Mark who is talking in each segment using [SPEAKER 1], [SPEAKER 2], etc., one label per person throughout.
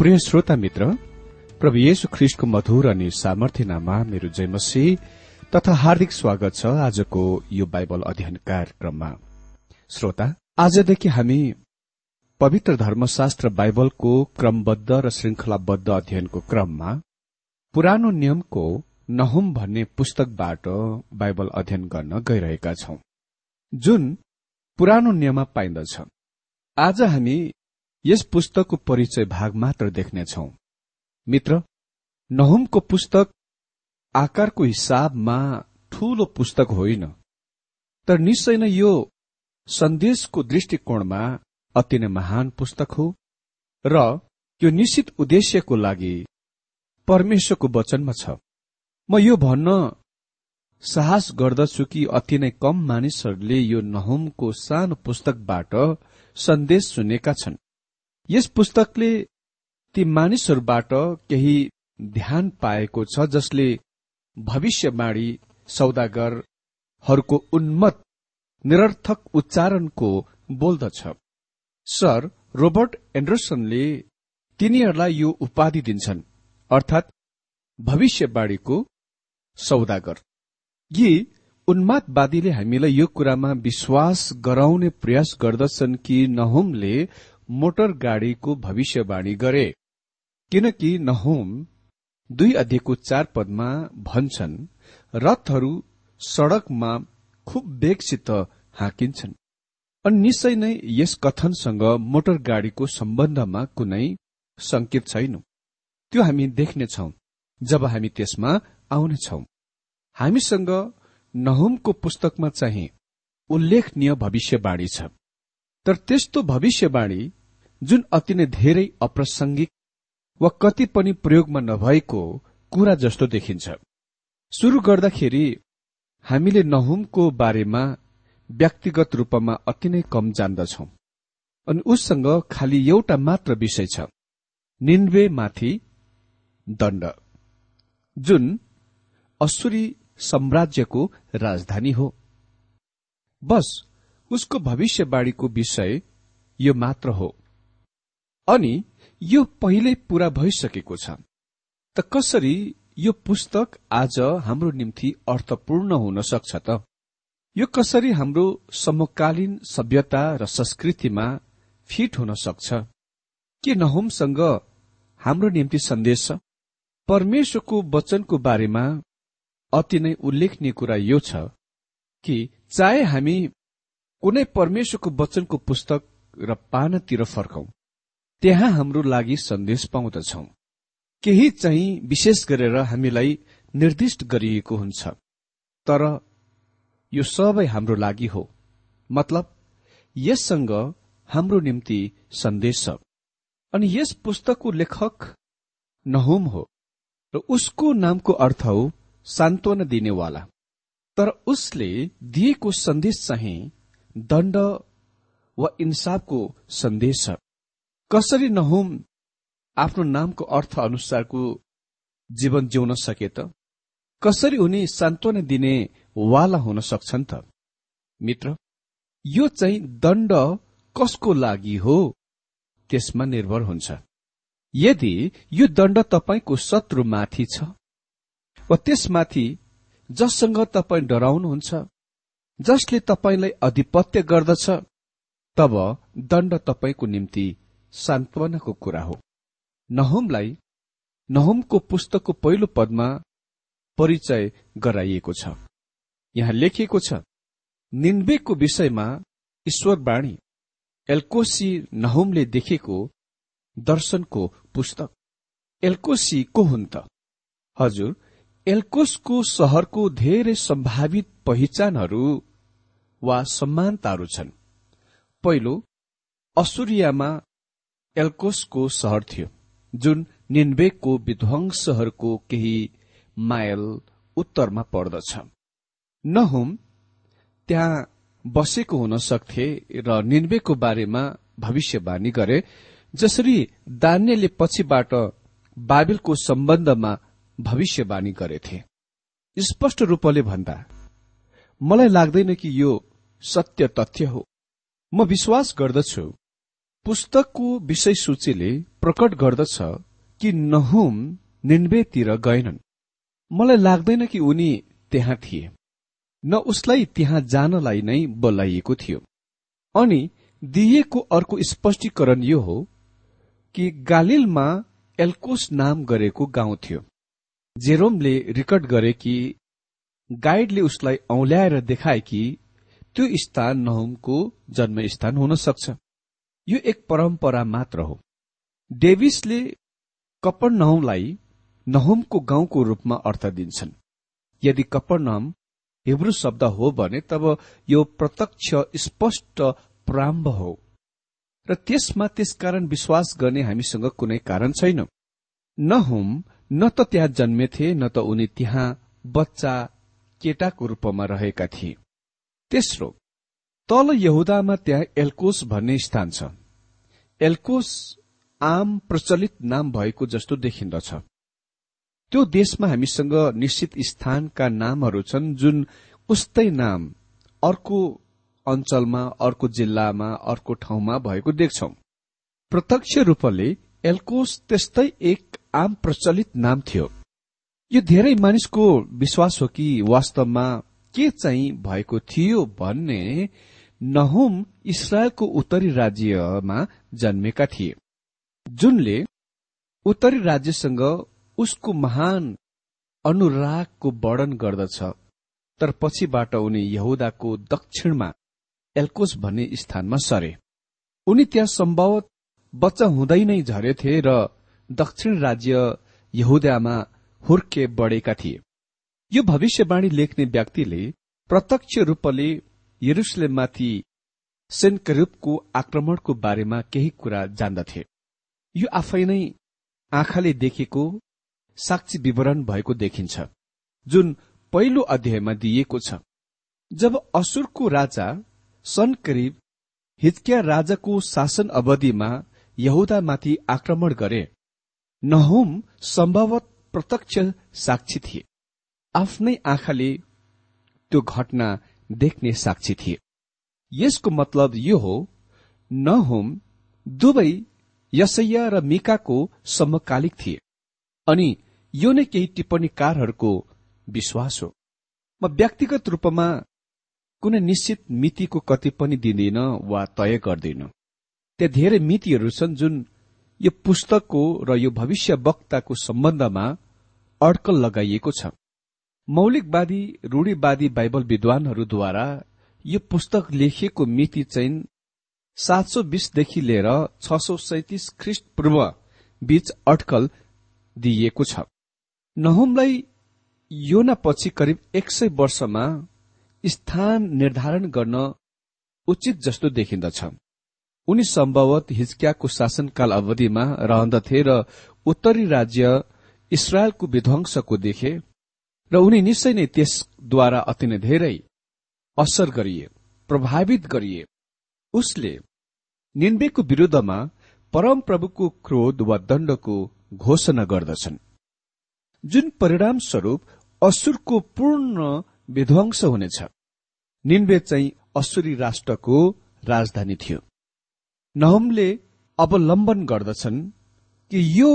[SPEAKER 1] प्रिय श्रोता मित्र प्रभु येशु ख्रिस्टको मधुर अनि सामर्थ्यनामा मेरो जयमसी तथा हार्दिक स्वागत छ आजको यो बाइबल अध्ययन कार्यक्रममा। श्रोता आजदेखि हामी पवित्र धर्मशास्त्र बाइबलको क्रमबद्ध र श्रृंखलाबद्ध अध्ययनको क्रममा पुरानो नियमको नहुम भन्ने पुस्तकबाट बाइबल अध्ययन गर्न गइरहेका छौं। जुन पुरानो नियममा पाइन्दछ। आज हामी यस पुस्तकको परिचय भाग मात्र देख्नेछौ। मित्र नहुमको पुस्तक आकारको हिसाबमा ठूलो पुस्तक होइन। तर निश्चय नै यो सन्देशको दृष्टिकोणमा अति नै महान पुस्तक हो र यो निश्चित उद्देश्यको लागि परमेश्वरको वचनमा छ। म यो भन्न साहस गर्दछु कि अति नै कम मानिसहरूले यो नहुमको सानो पुस्तकबाट सन्देश सुनेका छन्। यस पुस्तकले ती मानिसहरूबाट केही ध्यान पाएको छ जसले भविष्यवाणी सौदागरहरूको उन्मत निरर्थक उच्चारणको बोल्दछ। सर रोबर्ट एन्डरसनले तिनीहरूलाई यो उपाधि दिन्छन् अर्थात् भविष्यवाणीको सौदागर। यी उन्मादवादीले हामीलाई यो कुरामा विश्वास गराउने प्रयास गर्दछन् कि नहुमले मोटर गाड़ीको भविष्यवाणी गरे। किनकि नहुम दुई अध्ययको चार पदमा भन्छन् रथहरू सड़कमा खुब वेगसित हाँकिन्छन्। अनि निश्चय नै यस कथनसँग मोटर गाड़ीको सम्बन्धमा कुनै संकेत छैन। त्यो हामी देख्नेछौ जब हामी त्यसमा आउनेछौ। हामीसँग नहुमको पुस्तकमा चाहिँ उल्लेखनीय भविष्यवाणी छ। तर त्यस्तो भविष्यवाणी जुन अति नै धेरै अप्रासंगिक वा कति पनि प्रयोगमा नभएको कुरा जस्तो देखिन्छ। शुरू गर्दाखेरि हामीले नहुमको बारेमा व्यक्तिगत रूपमा अति नै कम जान्दछौ अनि उससँग खालि एउटा मात्र विषय छ निन्वे माथि दण्ड जुन असुरी साम्राज्यको राजधानी हो। बस उसको भविष्यवाणीको विषय यो मात्र हो। अनि यो पहिल्यै पूरा भइसकेको छ। त कसरी यो पुस्तक आज हाम्रो निम्ति अर्थपूर्ण हुन सक्छ त? यो कसरी हाम्रो समकालीन सभ्यता र संस्कृतिमा फिट हुन सक्छ? के नहुमसँग हाम्रो निम्ति सन्देश छ? परमेश्वरको वचनको बारेमा अति नै उल्लेखनीय कुरा यो छ कि चाहे हामी कुनै परमेश्वरको वचनको पुस्तक र पानातिर फर्कौं त्यहाँ हाम्रो लागि सन्देश पाउँदछौ। केही चाहिँ विशेष गरेर हामीलाई निर्दिष्ट गरिएको हुन्छ। तर यो सबै हाम्रो लागि हो। मतलब यससँग हाम्रो निम्ति सन्देश छ। अनि यस पुस्तकको लेखक नहुम हो। र उसको नामको अर्थ हो सान्त्वना दिनेवाला। तर उसले दिएको सन्देश चाहिँ दण्ड वा इन्साफको सन्देश छ। कसरी नहुम आफ्नो नामको अर्थ अनुसारको जीवन जिउन सके त? कसरी उनी सान्त्वना दिने वाला हुन सक्छन् त? मित्र यो चाहिँ दण्ड कसको लागि हो त्यसमा निर्भर हुन्छ। यदि यो दण्ड तपाईँको शत्रुमाथि छ वा त्यसमाथि जससँग तपाईँ डराउनुहुन्छ जसले तपाईँलाई अधिपत्य गर्दछ तब दण्ड तपाईँको निम्ति सान्त्वनाको कुरा हो। नहुमलाई नहुमको पुस्तकको पहिलो पदमा परिचय गराइएको छ। यहाँ लेखिएको छ निन्वेको विषयमा ईश्वरवाणी एल्कोसी नहुमले देखेको दर्शनको पुस्तक। एल्कोसी को हुन् त? हजुर एल्कोसको सहरको धेरै सम्भावित पहिचानहरू वा समानताहरू छन्। पहिलो असुरियामा एल्कोसको सहर थियो जुन निन्वेकको विध्वंसहरूको केही माइल उत्तरमा पर्दछ। नहुम त्यहाँ बसेको हुन सक्थे र निन्वेको बारेमा भविष्यवाणी गरे जसरी दान्यले पछिबाट बाबिलको सम्बन्धमा भविष्यवाणी गरेथे। स्पष्ट रूपले भन्दा मलाई लाग्दैन कि यो सत्य तथ्य हो। म विश्वास गर्दछु पुस्तकको विषय सूचीले प्रकट गर्दछ कि नहुम निन्वेतिर गएनन्। मलाई लाग्दैन कि उनी त्यहाँ थिए। न उसलाई त्यहाँ जानलाई नै बोलाइएको थियो। अनि दिइएको अर्को स्पष्टीकरण यो हो कि गालिलमा एल्कोस नाम गरेको गाउँ थियो। जेरोमले रिकर्ड गरे कि गाइडले उसलाई औल्याएर देखाए कि त्यो स्थान नहुमको जन्मस्थान हुन सक्छ। यो एक परम्परा मात्र हो। डेभिसले कपर नहुमलाई नहुमको गाउँको रूपमा अर्थ दिन्छन्। यदि कपर नहुम हिब्रू शब्द हो भने तब यो प्रत्यक्ष स्पष्ट प्रारम्भ हो। र त्यसमा त्यसकारण विश्वास गर्ने हामीसँग कुनै कारण छैन। नहुम न त त्यहाँ जन्मेथे न त उनी त्यहाँ बच्चा केटाको रूपमा रहेका थिए। तेस्रो तल यहुदामा त्यहाँ एल्कोस भन्ने स्थान छ। एल्कोस आम प्रचलित नाम भएको जस्तो देखिन्दछ। त्यो देशमा हामीसँग निश्चित स्थानका नामहरू छन् जुन उस्तै नाम अर्को अञ्चलमा अर्को जिल्लामा अर्को ठाउँमा भएको देख्छौ। प्रत्यक्ष रूपले एल्कोस त्यस्तै एक आम प्रचलित नाम थियो। यो धेरै मानिसको विश्वास हो कि वास्तवमा के चाहिँ भएको थियो भन्ने नहुम इसरायलको उत्तरी राज्यमा जन्मेका थिए जुनले उत्तरी राज्यसँग उसको महान अनुरागको वर्णन गर्दछ। तर पछिबाट उनी यहुदाको दक्षिणमा एल्कोस भन्ने स्थानमा सरे। उनी त्यहाँ सम्भवत बच्चा हुँदै नै झरेथे र दक्षिण राज्य यहुदामा हुर्के बढेका थिए। यो भविष्यवाणी लेख्ने व्यक्तिले प्रत्यक्ष रूपले यरुसलेममाथि सेन्करुपको आक्रमणको बारेमा केही कुरा जान्दथे। यो आफै नै आँखाले देखेको साक्षी विवरण भएको देखिन्छ जुन पहिलो अध्यायमा दिइएको छ। जब असुरको राजा सन् करिब हिजकिया राजाको शासन अवधिमा यहुदामाथि आक्रमण गरे नहुम सम्भवत प्रत्यक्ष साक्षी थिए। आफ्नै आँखाले त्यो घटना देख्ने साक्षी थिए। यसको मतलब यो हो नहुम दुवै यसैया र मिकाको समकालिक थिए। अनि यो नै केही टिप्पणीकारहरूको विश्वास हो। म व्यक्तिगत रूपमा कुनै निश्चित मितिको कति पनि दिँदिन वा तय गर्दिन। त्यहाँ धेरै मितिहरू छन् जुन यो पुस्तकको र यो भविष्य वक्ताको सम्बन्धमा अड्कल लगाइएको छ। मौलिकवादी रूढीवादी बाइबल विद्वानहरूद्वारा यो पुस्तक लेखिएको मिति चाहिँ सात सौ बीसदेखि लिएर छ सौ सैतिस ख्रिस्ट पूर्व बीच अड्कल दिइएको छ। नहुमलाई योना पछि करिब एक सय वर्षमा स्थान निर्धारण गर्न उचित जस्तो देखिन्दछ। उनी सम्भवत हिजकियाको शासनकाल अवधिमा रहन्दथे र उत्तरी राज्य इसरायलको विध्वंसको देखे र उनी निश्चय नै त्यसद्वारा अति नै धेरै असर गरिए प्रभावित गरिए। उसले निन्वेको विरूद्धमा परमप्रभुको क्रोध वा दण्डको घोषणा गर्दछन्। जुन परिणामस्वरूप असुरको पूर्ण विध्वंस हुनेछ निन्वे चाहिँ असुरी राष्ट्रको राजधानी थियो। नहमले अवलम्बन गर्दछन् कि यो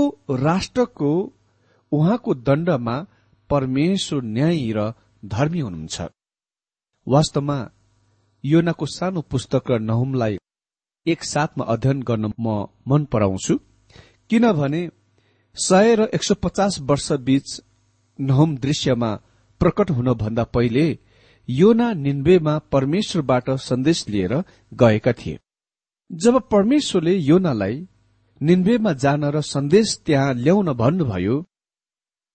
[SPEAKER 1] राष्ट्रको उहाँको दण्डमा परमेश्वर न्यायी र धर्मी हुनुहुन्छ। वास्तवमा योनाको सानो पुस्तक र नहुमलाई एक साथमा अध्ययन गर्न म मन पराउँछु किनभने सय र एक सय पचास वर्ष बीच नहुम दृश्यमा प्रकट हुनभन्दा पहिले योना निन्वेमा परमेश्वरबाट सन्देश लिएर गएका थिए। जब परमेश्वरले योनालाई निन्वेमा जान र सन्देश त्यहाँ ल्याउन भन्नुभयो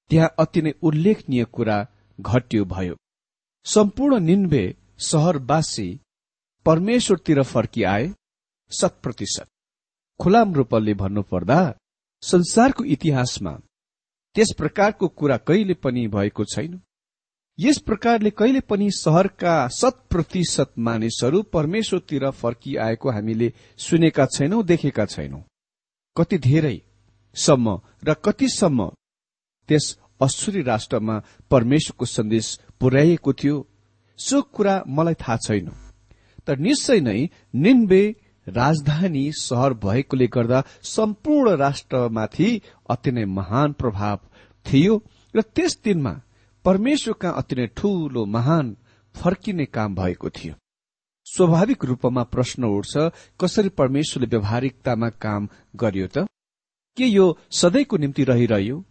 [SPEAKER 1] त्यहाँ अति नै उल्लेखनीय कुरा घट्यो भयो। सम्पूर्ण निन्वे शहरवासी परमेश्वरतिर फर्किआए शत प्रतिशत खुलाम रूपले भन्नुपर्दा संसारको इतिहासमा त्यस प्रकारको कुरा कहिले पनि भएको छैन। यस प्रकारले कहिले पनि सहरका शत प्रतिशत मानिसहरू परमेश्वरतिर फर्किआएको हामीले सुनेका छैनौं देखेका छैनौं। कति धेरै सम्म र कतिसम्म त्यस अश्वरी राष्ट्रमा परमेश्वरको सन्देश पुर्याइएको थियो। सो कुरा मलाई थाहा छैन। तर निश्चय नै निन्बे राजधानी सहर भएकोले गर्दा सम्पूर्ण राष्ट्रमाथि अति नै महान प्रभाव थियो र त्यस दिनमा परमेश्वरका अति नै ठूलो महान फर्किने काम भएको थियो। स्वाभाविक रूपमा प्रश्न उठ्छ कसरी परमेश्वरले व्यावहारिकतामा काम गर्यो त? के यो सधैँको निम्ति रहिरह्यो?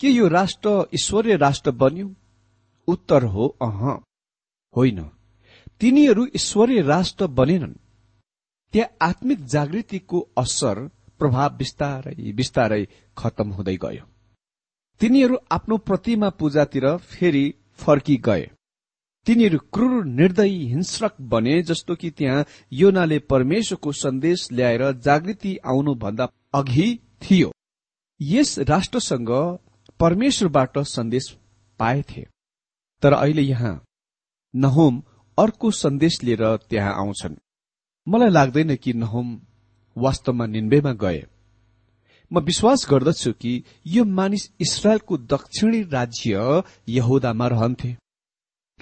[SPEAKER 1] के यो राष्ट्र ईश्वरीय राष्ट्र बन्यो? उत्तर हो अह। होइन। तिनीहरू ईश्वरीय राष्ट्र बनेनन्। त्यहाँ आत्मिक जागृतिको असर प्रभाव बिस्तारै बिस्तारै खत्तम हुँदै गयो। तिनीहरू आफ्नो प्रतिमा पूजातिर फेरि फर्की गए। तिनीहरू क्रूर निर्दयी हिंस्रक बने जस्तो कि त्यहाँ योनाले परमेश्वरको सन्देश ल्याएर जागृति आउनुभन्दा अघि थियो। यस राष्ट्रसँग परमेश्वरबाट सन्देश पाएथे। तर अहिले यहाँ नहोम अर्को सन्देश लिएर त्यहाँ आउँछन्। मलाई लाग्दैन कि नहोम वास्तवमा निन्वेमा गए। म विश्वास गर्दछु कि यो मानिस इसरायलको दक्षिणी राज्य यहुदामा रहन्थे।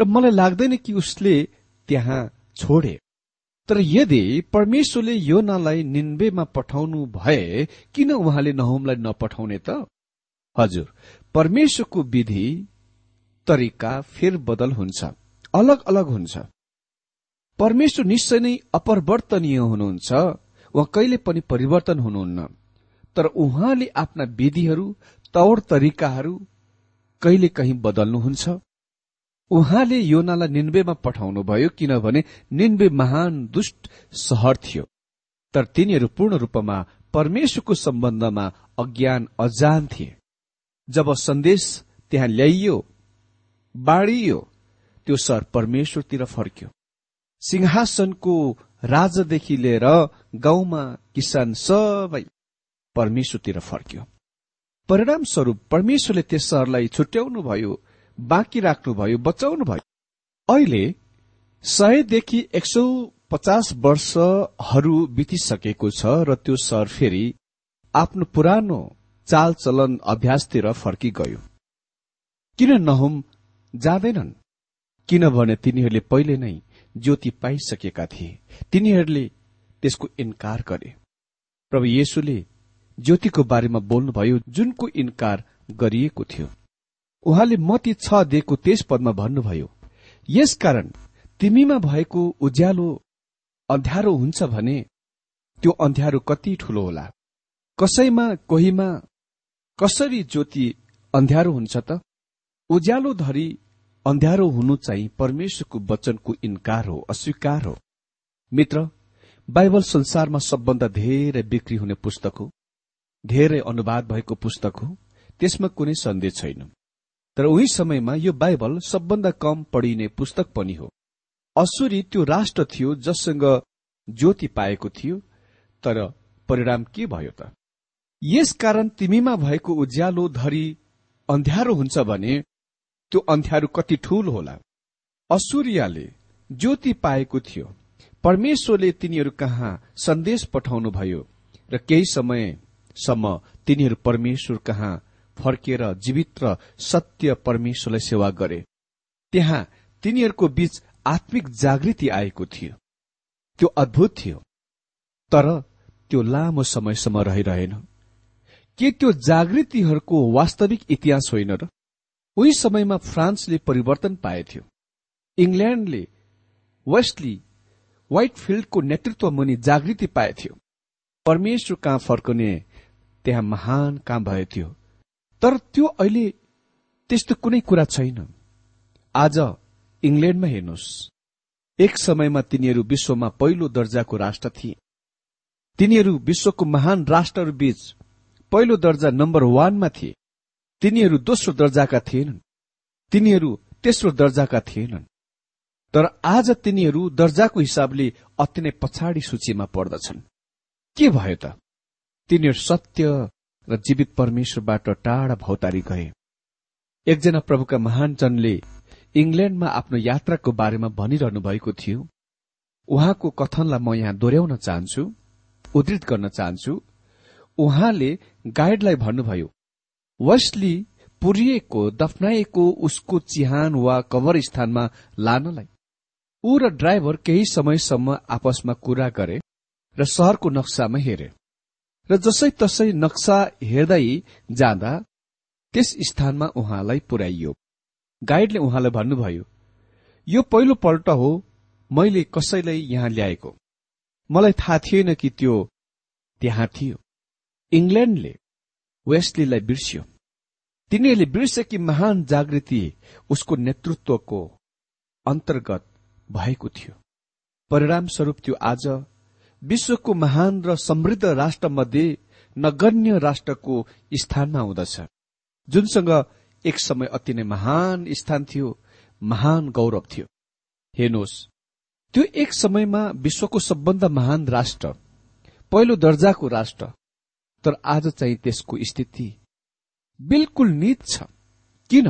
[SPEAKER 1] र मलाई लाग्दैन कि उसले त्यहाँ छोडे। तर यदि परमेश्वरले योनालाई निन्वेमा पठाउनु भए किन उहाँले नहोमलाई नपठाउने त? हजुर परमेश्वरको विधि तरिका फेरबदल हुन्छ अलग अलग हुन्छ। परमेश्वर निश्चय नै अपरिवर्तनीय हुनुहुन्छ उहाँ कहिले पनि परिवर्तन हुनुहुन्न। तर उहाँले आफ्ना विधिहरू तौर तरिकाहरू कहिले कहीँ बदल्नुहुन्छ? उहाँले योनालाई निन्वेमा पठाउनुभयो किनभने निन्वे महान दुष्ट सहर थियो। तर तिनीहरू पूर्ण रूपमा परमेश्वरको सम्बन्धमा अज्ञान अजान थिए। जब सन्देश त्यहाँ ल्याइयो बाँडियो त्यो सहर परमेश्वरतिर फर्क्यो। सिंहासनको राजादेखि लिएर गाउँमा किसान सबै परमेश्वरतिर फर्क्यो। परिणाम स्वरूप परमेश्वरले त्यस सहरलाई छुट्याउनु भयो बाँकी राख्नुभयो बचाउनु भयो अहिले सयदेखि एक सौ पचास वर्षहरू बितिसकेको छ र त्यो सहर फेरि आफ्नो पुरानो चालचलन अभ्यासतिर फर्किगयो किन नहुम? जाँदैनन्। किनभने तिनीहरूले पहिले नै ज्योति पाइसकेका थिए। तिनीहरूले त्यसको इन्कार गरे। प्रभु येशुले ज्योतिको बारेमा बोल्नुभयो जुनको इन्कार गरिएको थियो। उहाँले मती छ दिएको त्यस पदमा भन्नुभयो यसकारण तिमीमा भएको उज्यालो अँध्यारो हुन्छ भने त्यो अँध्यारो कति ठूलो होला? कसैमा कोहीमा कसरी ज्योति अँध्यारो हुन्छ त? उज्यालो धरी अँध्यारो हुनु चाहिँ परमेश्वरको वचनको इन्कार हो अस्वीकार हो। मित्र बाइबल संसारमा सबभन्दा धेरै बिक्री हुने पुस्तक हो। धेरै अनुवाद भएको पुस्तक हो। त्यसमा कुनै सन्देश छैन। तर उही समयमा यो बाइबल सबभन्दा कम पढिने पुस्तक पनि हो। असुरी त्यो राष्ट्र थियो जससँग ज्योति पाएको थियो तर परिणाम के भयो त? यसकारण तिमीमा भएको उज्यालो धरी अन्ध्यारो हुन्छ भने त्यो अन्ध्यारो कति ठूल होला। असुरियाले ज्योति पाएको थियो। परमेश्वरले तिनीहरू कहाँ सन्देश पठाउनुभयो र केही समयसम्म तिनीहरू परमेश्वर कहाँ फर्किएर जीवित र सत्य परमेश्वरलाई सेवा गरे। त्यहाँ तिनीहरूको बीच आत्मिक जागृति आएको थियो। त्यो अद्भुत थियो। तर त्यो लामो समयसम्म रहिरहेन। के त्यो जागृतिहरूको वास्तविक इतिहास होइन र? उही समयमा फ्रान्सले परिवर्तन पाएथ्यो। इङ्ल्याण्डले वेस्टली व्हाइटफिल्डको नेतृत्व मुनि जागृति पाएथ्यो। परमेश्वर कहाँ फर्कने त्यहाँ महान काम भएथ्यो। तर त्यो अहिले त्यस्तो कुनै कुरा छैन। आज इङ्ल्याण्डमा हेर्नुहोस्। एक समयमा तिनीहरू विश्वमा पहिलो दर्जाको राष्ट्र थिए। तिनीहरू विश्वको महान राष्ट्रहरू बीच पहिलो दर्जा नम्बर वानमा थिए। तिनीहरू दोस्रो दर्जाका थिएनन्। तिनीहरू तेस्रो दर्जाका थिएनन्। तर आज तिनीहरू दर्जाको हिसाबले अति नै पछाडि सूचीमा पर्दछन्। के भयो त? तिनीहरू सत्य र जीवित परमेश्वरबाट टाढा भौतारी गए। एकजना प्रभुका महान जनले इङ्ल्याण्डमा आफ्नो यात्राको बारेमा भनिरहनु भएको थियो। उहाँको कथनलाई म यहाँ दोहोऱ्याउन चाहन्छु उद्धृत गर्न चाहन्छु उहाँले गाइडलाई भन्नुभयो वेस्टली पुरिएको दफनाइएको उसको चिहान वा कबर स्थानमा लानलाई। ऊ र ड्राइभर केही समयसम्म आपसमा कुरा गरे र शहरको नक्सामा हेरे। र जसै तसै नक्सा हेर्दै जाँदा त्यस स्थानमा उहाँलाई पुर्याइयो। गाइडले उहाँलाई भन्नुभयो यो पहिलो पल्ट हो मैले कसैलाई यहाँ ल्याएको। मलाई थाहा थिएन कि त्यो त्यहाँ थियो। इङ्ल्याण्डले वेस्टलीलाई बिर्स्यो तिनीहरूले बिर्से कि महान जागृति उसको नेतृत्वको अन्तर्गत भएको थियो परिणामस्वरूप त्यो आज विश्वको महान र समृद्ध राष्ट्रमध्ये नगण्य राष्ट्रको स्थानमा हुँदछ जुनसँग एक समय अति नै महान स्थान थियो महान गौरव थियो हेर्नुहोस् त्यो एक समयमा विश्वको सबभन्दा महान राष्ट्र पहिलो दर्जाको राष्ट्र तर आज चाहिँ त्यसको स्थिति बिल्कुल नित छ। किन?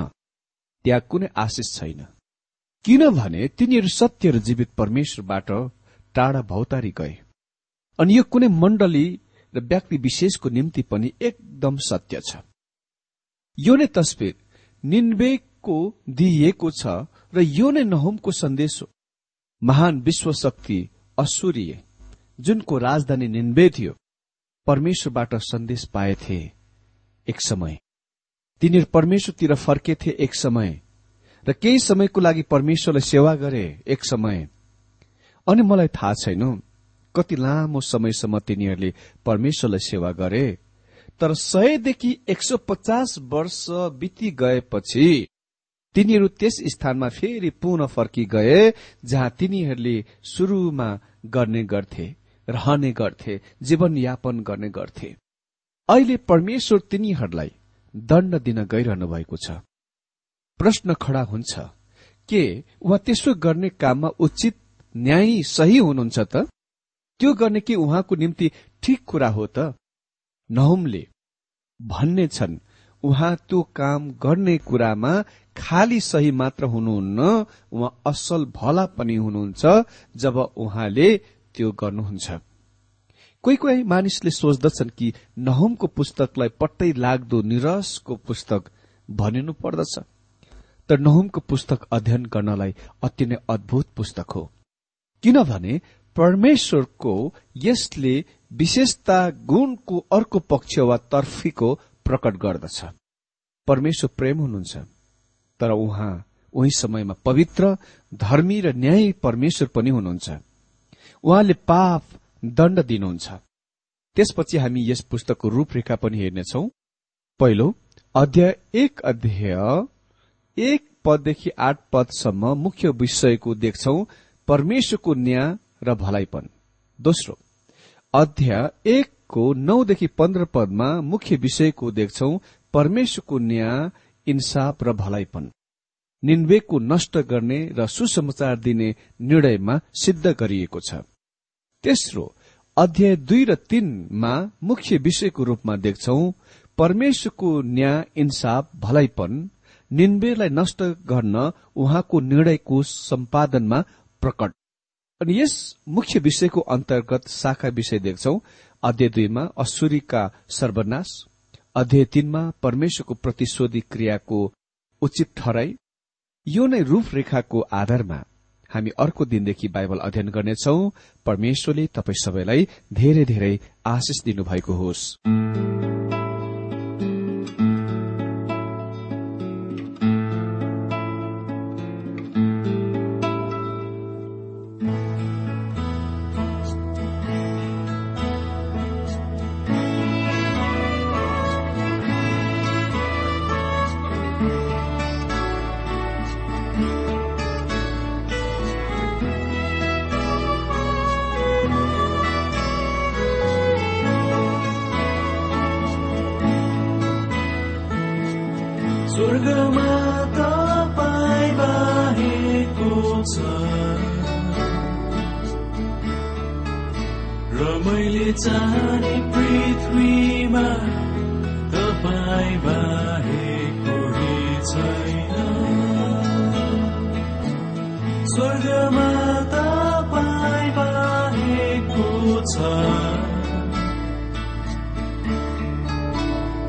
[SPEAKER 1] त्यहाँ कुनै आशिष छैन। किनभने तिनीहरू सत्य र जीवित परमेश्वरबाट टाढा भौतारी गए। अनि यो कुनै मण्डली र व्यक्ति विशेषको निम्ति पनि एकदम सत्य छ। यो नै तस्विर निन्वेकको दिइएको छ र यो नै नहुमको सन्देश हो। महान विश्व शक्ति असुरीय जुनको राजधानी निन्वे थियो। परमेश्वरबाट सन्देश पाएथे एक समय। तिनीहरू परमेश्वरतिर फर्केथे एक समय र केही समयको लागि परमेश्वरलाई सेवा गरे एक समय। अनि मलाई थाहा छैन कति लामो समयसम्म तिनीहरूले परमेश्वरलाई सेवा गरे तर सयदेखि एक सौ पचास वर्ष बिति गएपछि तिनीहरू त्यस स्थानमा फेरि पुनः फर्की गए जहाँ तिनीहरूले शुरूमा गर्ने गर्थे। रहने गर्थे जीवनयापन गर्ने गर्थे। अहिले परमेश्वर तिनीहरूलाई दण्ड दिन गइरहनु भएको छ। प्रश्न खड़ा हुन्छ के उहाँ त्यसो गर्ने काममा उचित न्याय सही हुनुहुन्छ त? त्यो गर्ने कि उहाँको निम्ति ठिक कुरा हो त? नहुमले भन्ने छन् उहाँ त्यो काम गर्ने कुरामा खाली सही मात्र हुनुहुन्न उहाँ असल भला पनि हुनुहुन्छ जब उहाँले त्यो गर्नुहुन्छ। कोही कोही मानिसले सोच्दछन् कि नहुमको पुस्तकलाई पट्टै लाग्दो निरसको पुस्तक भनिनु पर्दछ। तर नहुमको पुस्तक अध्ययन गर्नलाई अति नै अद्भुत पुस्तक हो। किनभने परमेश्वरको यसले विशेषता गुणको अर्को पक्ष वा तर्फीको प्रकट गर्दछ। परमेश्वर प्रेम हुनुहुन्छ। तर उहाँ उही समयमा पवित्र धर्मी र न्याय परमेश्वर पनि हुनुहुन्छ। उहाँले पाप दण्ड दिनुहुन्छ। त्यसपछि हामी यस पुस्तकको रूपरेखा पनि हेर्नेछौ। पहिलो अध्याय एक अध्याय एक पददेखि आठ पदसम्म मुख्य विषयको देख्छौ परमेश्वरको न्याय र भलाइपन दोस्रो अध्याय एकको नौदेखि पन्ध्र पदमा मुख्य विषयको देख्छौ परमेश्वरको न्याय इन्साफ र भलाइपन निन्वेकको नष्ट गर्ने र सुसमाचार दिने निर्णयमा सिद्ध गरिएको छ। तेस्रो अध्याय दुई र तीनमा मुख्य विषयको रूपमा देख्छौ परमेश्वरको न्याय इन्साफ भलाइपन निन्वेलाई नष्ट गर्न उहाँको निर्णयको सम्पादनमा प्रकट। अनि यस मुख्य विषयको अन्तर्गत शाखा विषय देख्छौ अध्याय दुईमा असुरीका सर्वनाश अध्याय तीनमा परमेश्वरको प्रतिशोधी क्रियाको उचित ठहराई यो नै रूपरेखाको आधारमा हामी अर्को दिनदेखि बाइबल अध्ययन गर्नेछौ। परमेश्वरले तपाईँ सबैलाई धेरै धेरै आशिष दिनुभएको होस्।
[SPEAKER 2] र मैले चाहने पृथ्वीमा तपाईँ बाहेक कोही छैन। स्वर्गमा तपाईँ बाहेको छ।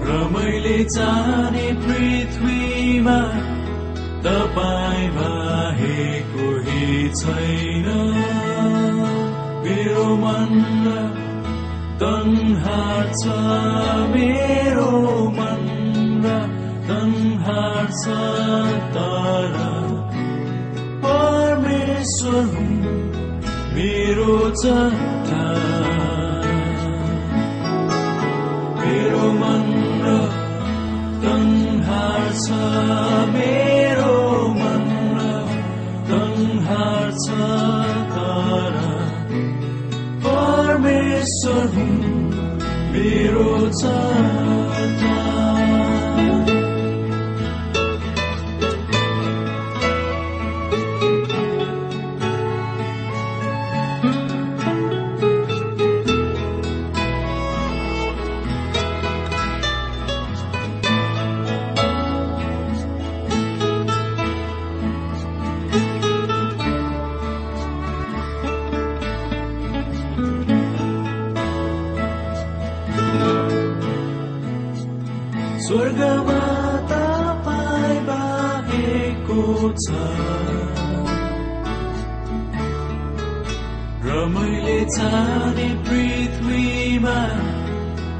[SPEAKER 2] र मैले चाहने पृथ्वीमा तपाईँ बाहेक कोही छैन। मेरो मन तन्हार छ। मेरो मन तन्हार छ। तर परमेश्वर मेरो चट्टान मेरो मन तन्हार छ। मेरो तन्हार छ तर परमेश्वर हुँ मेरो चट्टान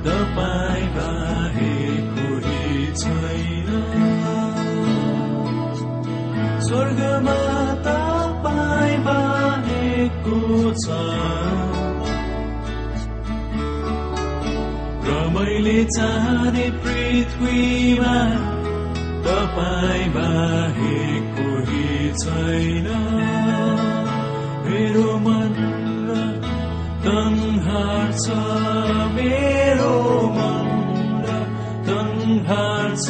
[SPEAKER 2] तपाईँ बाहेको छैन। स्वर्गमा तपाईँ बाहेको छ। र मैले चाहने पृथ्वीमा तपाईँ बाहेक कोही छैन। मेरो मन र तन्हार छ मेरो मन छ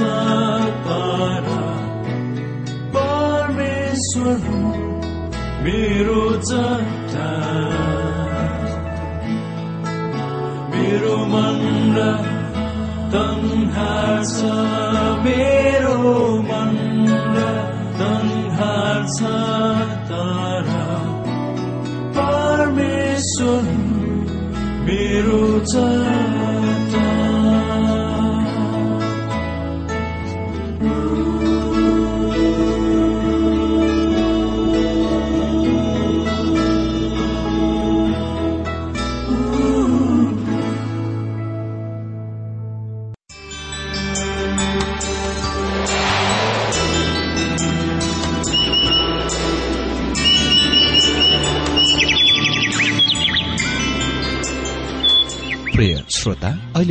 [SPEAKER 2] तर। परमेश्वर हुँ मेरो चट्टान मेरो मन छ मेरो मन छ तर। परमेश्वर मेरो